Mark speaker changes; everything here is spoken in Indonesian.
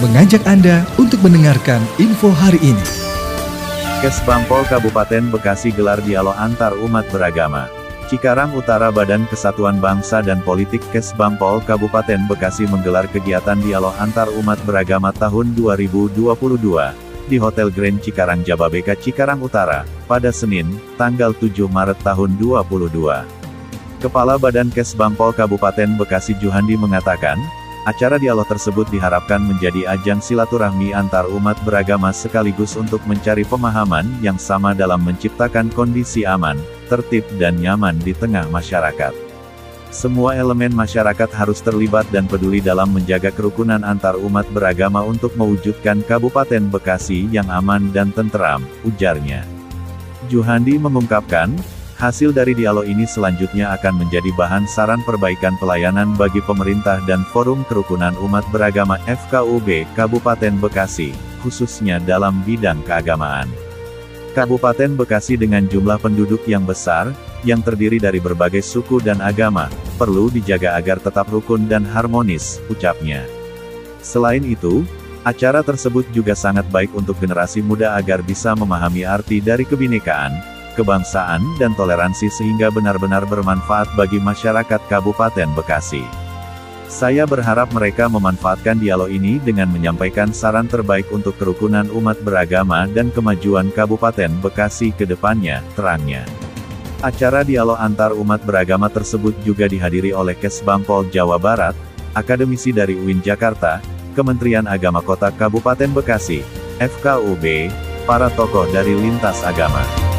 Speaker 1: mengajak Anda untuk mendengarkan info hari ini.
Speaker 2: Kesbangpol Kabupaten Bekasi gelar dialog antar umat beragama. Cikarang Utara Badan Kesatuan Bangsa dan Politik Kesbangpol Kabupaten Bekasi menggelar kegiatan dialog antar umat beragama tahun 2022 di Hotel Grand Cikarang Jababeka Cikarang Utara pada Senin, tanggal 7 Maret tahun 2022. Kepala Badan Kesbangpol Kabupaten Bekasi Juhandi mengatakan, acara dialog tersebut diharapkan menjadi ajang silaturahmi antar umat beragama sekaligus untuk mencari pemahaman yang sama dalam menciptakan kondisi aman, tertib dan nyaman di tengah masyarakat. Semua elemen masyarakat harus terlibat dan peduli dalam menjaga kerukunan antar umat beragama untuk mewujudkan Kabupaten Bekasi yang aman dan tenteram, ujarnya. Juhandi mengungkapkan, Hasil dari dialog ini selanjutnya akan menjadi bahan saran perbaikan pelayanan bagi pemerintah dan Forum Kerukunan Umat Beragama FKUB Kabupaten Bekasi, khususnya dalam bidang keagamaan. Kabupaten Bekasi dengan jumlah penduduk yang besar, yang terdiri dari berbagai suku dan agama, perlu dijaga agar tetap rukun dan harmonis, ucapnya. Selain itu, acara tersebut juga sangat baik untuk generasi muda agar bisa memahami arti dari kebinekaan, kebangsaan dan toleransi sehingga benar-benar bermanfaat bagi masyarakat Kabupaten Bekasi. Saya berharap mereka memanfaatkan dialog ini dengan menyampaikan saran terbaik untuk kerukunan umat beragama dan kemajuan Kabupaten Bekasi ke depannya, terangnya. Acara dialog antar umat beragama tersebut juga dihadiri oleh Kesbangpol Jawa Barat, akademisi dari UIN Jakarta, Kementerian Agama Kota Kabupaten Bekasi, FKUB, para tokoh dari lintas agama.